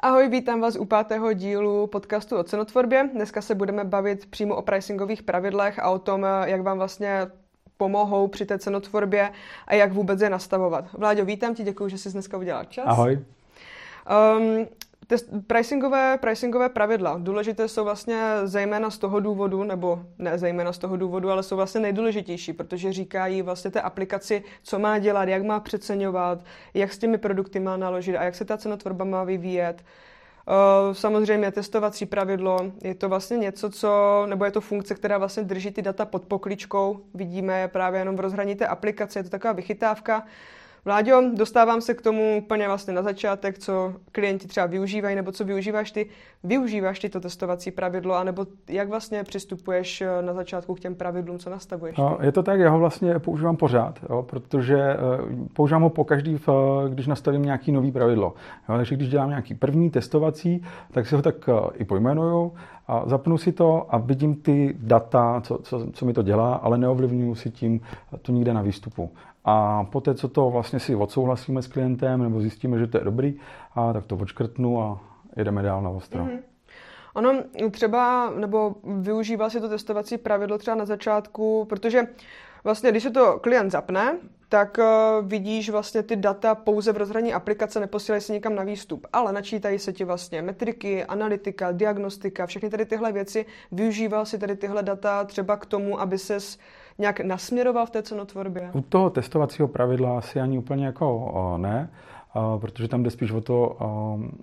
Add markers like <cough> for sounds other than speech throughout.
Ahoj, vítám vás u pátého dílu podcastu o cenotvorbě. Dneska se budeme bavit přímo o pricingových pravidlech a o tom, jak vám vlastně pomohou při té cenotvorbě a jak vůbec je nastavovat. Vláďo, vítám ti, děkuji, že jsi dneska udělal čas. Ahoj. Um, Test, pricingové, pricingové pravidla. Důležité jsou vlastně zejména z toho důvodu, nebo ne zejména z toho důvodu, ale jsou vlastně nejdůležitější, protože říkají vlastně té aplikaci, co má dělat, jak má přeceňovat, jak s těmi produkty má naložit a jak se ta cenotvorba má vyvíjet. Samozřejmě testovací pravidlo, je to vlastně něco, co, nebo je to funkce, která vlastně drží ty data pod pokličkou. Vidíme je právě jenom v rozhraní té aplikace, je to taková vychytávka. Vláďo, dostávám se k tomu úplně vlastně na začátek, co klienti třeba využívají, nebo co využíváš ty. Využíváš ty to testovací pravidlo, anebo jak vlastně přistupuješ eh, na začátku k těm pravidlům, co nastavuješ? No, je to tak, já ho vlastně používám pořád, jo, protože uh, používám ho pokaždý, v, když nastavím nějaký nový pravidlo. Jo, takže když dělám nějaký první testovací, tak si ho tak i pojmenuju a zapnu si to a vidím ty data, co, co, co mi to dělá, ale neovlivňuji si tím to nikde na výstupu. A poté, co to vlastně si odsouhlasíme s klientem nebo zjistíme, že to je dobrý, a tak to odškrtnu a jedeme dál na ostro. Mm-hmm. Ono třeba, nebo využívá si to testovací pravidlo třeba na začátku, protože vlastně, když se to klient zapne, tak uh, vidíš vlastně ty data pouze v rozhraní aplikace, neposílají se nikam na výstup, ale načítají se ti vlastně metriky, analytika, diagnostika, všechny tady tyhle věci. Využíval si tady tyhle data třeba k tomu, aby ses nějak nasměroval v té cenotvorbě? U toho testovacího pravidla asi ani úplně jako ne, protože tam jde spíš o to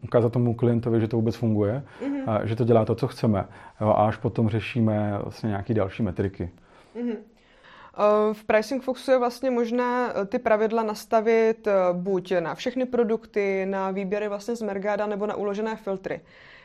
ukázat tomu klientovi, že to vůbec funguje, mm-hmm. že to dělá to, co chceme a až potom řešíme vlastně nějaké další metriky. Mm-hmm. V Pricing Foxu je vlastně možné e, ty pravidla nastavit e, buď na všechny produkty, na výběry vlastně z Mergada nebo na uložené filtry.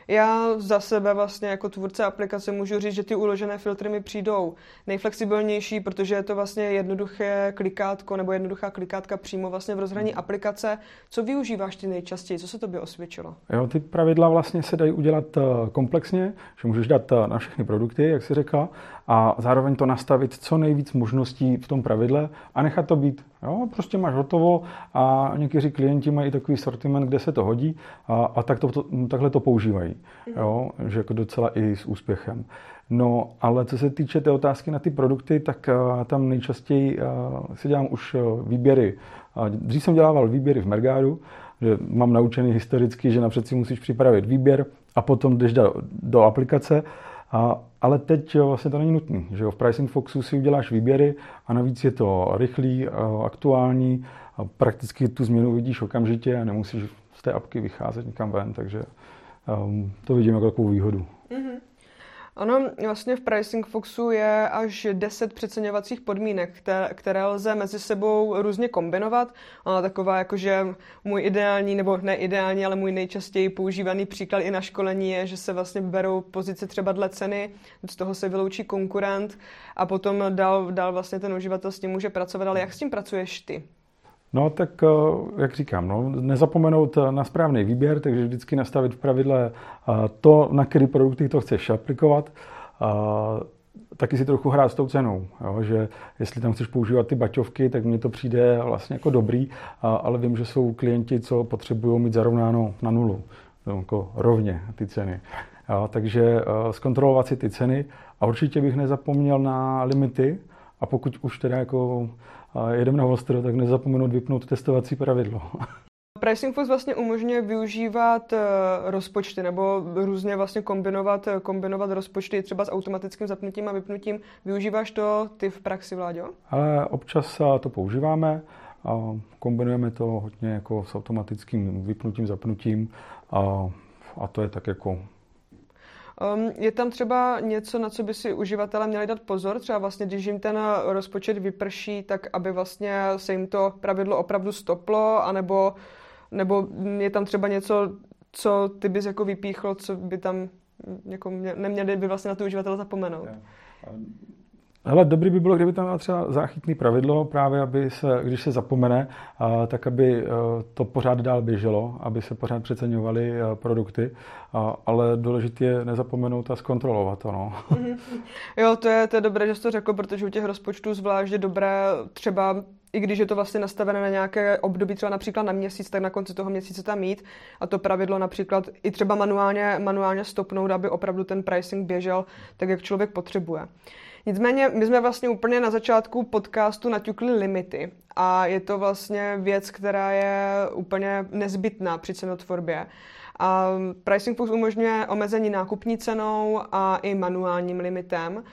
Já za sebe vlastně jako tvůrce aplikace můžu říct, že ty uložené filtry mi přijdou nejflexibilnější, protože je to vlastně jednoduché klikátko nebo jednoduchá klikátka přímo vlastně v rozhraní aplikace. Co využíváš ty nejčastěji? Co se tobě osvědčilo? Jo, ty pravidla vlastně se dají udělat eh, komplexně, že můžeš dát eh, na všechny produkty, jak si řekla, a zároveň to nastavit co nejvíc možností v tom pravidle a nechat to být. Jo, prostě máš hotovo a někteří klienti mají takový sortiment, kde se to hodí a, a tak to, to, takhle to používají. Jo, že jako docela i s úspěchem. No, ale co se týče té otázky na ty produkty, tak uh, tam nejčastěji uh, si dělám už uh, výběry. Uh, dřív jsem dělával výběry v Mergádu, že mám naučený historicky, že napřed si musíš připravit výběr a potom jdeš do, do aplikace a, ale teď vlastně to není nutné. Že jo? V Pricing Foxu si uděláš výběry a navíc je to rychlý, aktuální a prakticky tu změnu vidíš okamžitě a nemusíš z té apky vycházet nikam ven, takže um, to vidím jako takovou výhodu. Mm-hmm. Ono vlastně v Pricing Foxu je až 10 přeceňovacích podmínek, které, lze mezi sebou různě kombinovat. Taková jakože můj ideální, nebo ne ideální, ale můj nejčastěji používaný příklad i na školení je, že se vlastně berou pozice třeba dle ceny, z toho se vyloučí konkurent a potom dál, dál vlastně ten uživatel s tím může pracovat. Ale jak s tím pracuješ ty? No tak, eh, jak říkám, no, nezapomenout na správný výběr, takže vždycky nastavit v pravidle eh, to, na který produkty to chceš aplikovat. Taky si trochu hrát s tou cenou, jo, že jestli tam chceš používat ty baťovky, tak mně to přijde vlastně jako dobrý, ale vím, že jsou klienti, co potřebují mít zarovnáno na nulu, jako rovně ty ceny. Jo, takže eh, zkontrolovat si ty ceny a určitě bych nezapomněl na limity a pokud už teda jako jedeme na ostro, tak nezapomenout vypnout testovací pravidlo. <laughs> Pricing Fox vlastně umožňuje využívat uh, rozpočty nebo různě vlastně kombinovat, uh, kombinovat rozpočty třeba s automatickým zapnutím a vypnutím. Využíváš to ty v praxi, Vláďo? Ale občas to používáme a kombinujeme to hodně jako s automatickým vypnutím, zapnutím a, a to je tak jako Um, je tam třeba něco, na co by si uživatelé měli dát pozor, třeba vlastně, když jim ten rozpočet vyprší, tak aby vlastně se jim to pravidlo opravdu stoplo, anebo nebo je tam třeba něco, co ty bys jako vypíchl, co by tam jako neměli by vlastně na to uživatele zapomenout. Ale dobrý by bylo, kdyby tam bylo třeba záchytný pravidlo, právě aby se, když se zapomene, tak aby e, to pořád dál běželo, aby se pořád přeceňovaly e, produkty, ale důležité je nezapomenout a zkontrolovat to. No. <laughs> Jo, to je, to je dobré, že jsi to řekl, protože u těch rozpočtů zvlášť je dobré třeba i když je to vlastně nastavené na nějaké období, třeba například na měsíc, tak na konci toho měsíce tam mít a to pravidlo například i třeba manuálně, manuálně stopnout, aby opravdu ten pricing běžel tak, jak člověk potřebuje. Nicméně my jsme vlastně úplně na začátku podcastu naťukli limity a je to vlastně věc, která je úplně nezbytná při cenotvorbě. A Pricing Fox umožňuje omezení nákupní cenou a i manuálním limitem.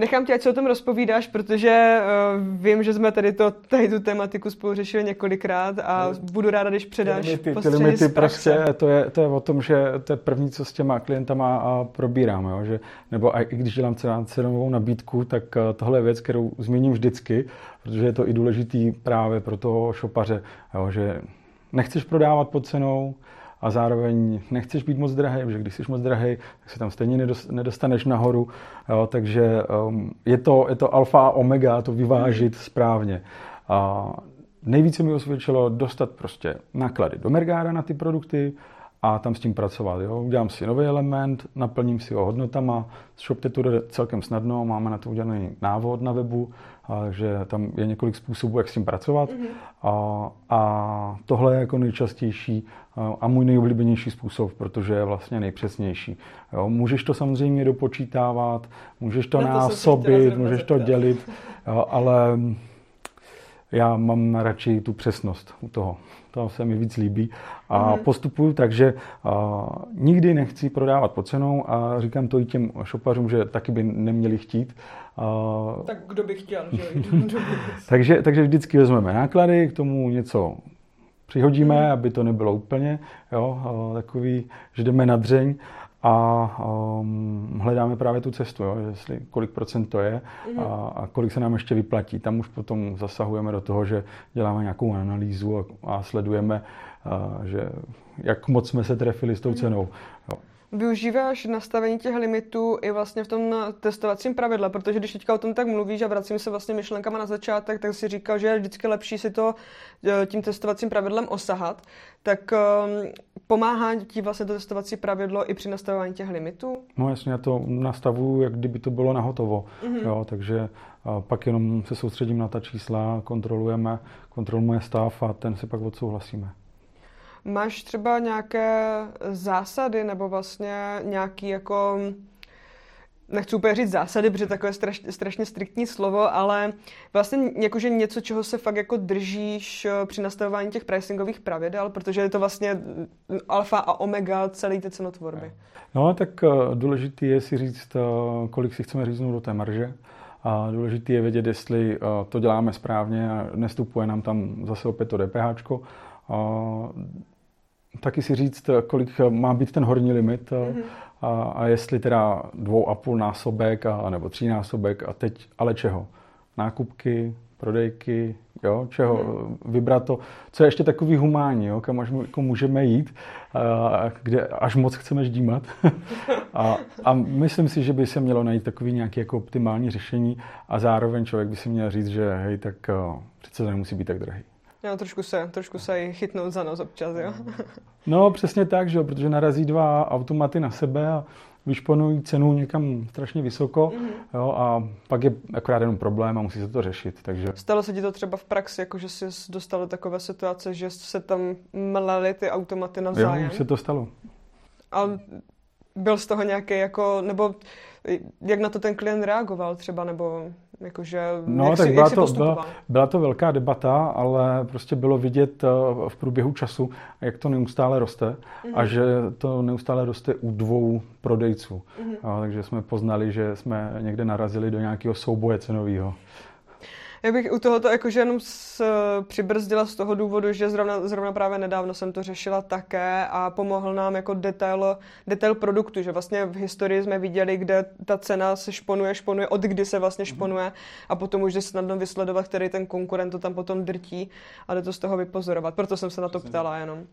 Nechám tě, ať se o tom rozpovídáš, protože uh, vím, že jsme tady, to, tady tu tematiku spolu řešili několikrát a no, budu ráda, když předáš ty limity, ty limity prostě, to je, to je o tom, že to je první, co s těma klientama a probírám, jo, že, nebo i když dělám cenovou nabídku, tak tohle je věc, kterou zmíním vždycky, protože je to i důležitý právě pro toho šopaře, jo, že nechceš prodávat pod cenou, a zároveň nechceš být moc drahý, protože když jsi moc drahý, tak se tam stejně nedostaneš nahoru. Jo, takže um, je, to, je to alfa a omega to vyvážit správně. A nejvíce mi osvědčilo dostat prostě náklady do Mergára na ty produkty, a tam s tím pracovat. Jo. Udělám si nový element, naplním si ho hodnotama, ShopTe to jde celkem snadno, máme na to udělaný návod na webu, takže tam je několik způsobů, jak s tím pracovat. Mm-hmm. A, a tohle je jako nejčastější a můj nejoblíbenější způsob, protože je vlastně nejpřesnější. Jo, můžeš to samozřejmě dopočítávat, můžeš to, no to násobit, můžeš to dělit, jo, ale já mám radši tu přesnost u toho. To se mi víc líbí. A mm-hmm. postupuju tak, že a, nikdy nechci prodávat pod cenou a říkám to i těm šopařům, že taky by neměli chtít. A, tak kdo by chtěl, že <laughs> takže, takže vždycky vezmeme náklady, k tomu něco přihodíme, mm. aby to nebylo úplně jo, takový, že jdeme na dřeň a um, hledáme právě tu cestu, jo, jestli kolik procent to je a, a kolik se nám ještě vyplatí. Tam už potom zasahujeme do toho, že děláme nějakou analýzu a, a sledujeme, a, že jak moc jsme se trefili s tou mhm. cenou. Jo. Využíváš nastavení těch limitů i vlastně v tom testovacím pravidle, protože když teďka o tom tak mluvíš a vracím se vlastně myšlenkama na začátek, tak si říkal, že je vždycky lepší si to e, tím testovacím pravidlem osahat. Tak um, pomáhá ti vlastně to testovací pravidlo i při nastavování těch limitů? No jasně, já to nastavuju, jak kdyby to bylo na hotovo. Mm-hmm. Jo, takže a pak jenom se soustředím na ta čísla, kontrolujeme, kontrolujeme stav a ten si pak odsouhlasíme. Máš třeba nějaké zásady nebo vlastně nějaký jako nechci úplně říct zásady, protože takové straš, strašně striktní slovo, ale vlastně jakože něco, čeho se fakt jako držíš eh, při nastavování těch pricingových pravidel, protože je to vlastně alfa a omega celé té cenotvorby. No, tak eh, důležitý je si říct, eh, kolik si chceme říznout do té marže. A důležité je vědět, jestli to děláme správně a nestupuje nám tam zase opět to DPH taky si říct, kolik má být ten horní limit mm-hmm. a, a jestli teda dvou a půl násobek a, nebo tří násobek a teď ale čeho? Nákupky, prodejky, jo, čeho, mm. vybrat to, co je ještě takový humánní, jo, kam až jako můžeme jít, a, kde až moc chceme ždímat. <laughs> a, a myslím si, že by se mělo najít takový nějaký jako optimální řešení a zároveň člověk by si měl říct, že hej, tak přece to nemusí být tak drahý. Jo, trošku se, trošku se i chytnout za nos občas, jo. No, přesně tak, že jo, protože narazí dva automaty na sebe a vyšponují cenu někam strašně vysoko mm-hmm. jo, a pak je akorát jenom problém a musí se to řešit. Takže... Stalo se ti to třeba v praxi, jako že jsi dostal do takové situace, že se tam mleli ty automaty navzájem? Jo, se to stalo. A byl z toho nějaký jako, nebo jak na to ten klient reagoval třeba, nebo jakože, no, jak tak si, byla, jak to, byla, byla to velká debata, ale prostě bylo vidět eh, v průběhu času, jak to neustále roste mm-hmm. a že to neustále roste u dvou prodejců. Mm-hmm. A, takže jsme poznali, že jsme někde narazili do nějakého souboje cenového. Já bych u tohoto jakože jenom s, přibrzdila z toho důvodu, že zrovna, zrovna právě nedávno jsem to řešila také a pomohl nám jako detail, detail produktu, že vlastně v historii jsme viděli, kde ta cena se šponuje, šponuje, od kdy se vlastně mhm. šponuje a potom už jde snadno vysledovat, který ten konkurent to tam potom drtí a jde to z toho vypozorovat. Proto jsem se na to ptala jenom.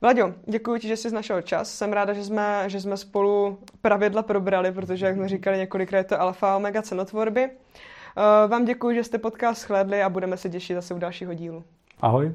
Vlaďo, děkuji ti, že jsi našel čas. Jsem ráda, že jsme, že jsme spolu pravidla probrali, protože, jak jsme říkali několikrát, je to alfa a omega cenotvorby. Uh, vám děkuji, že jste podcast shlédli a budeme se těšit zase u dalšího dílu. Ahoj.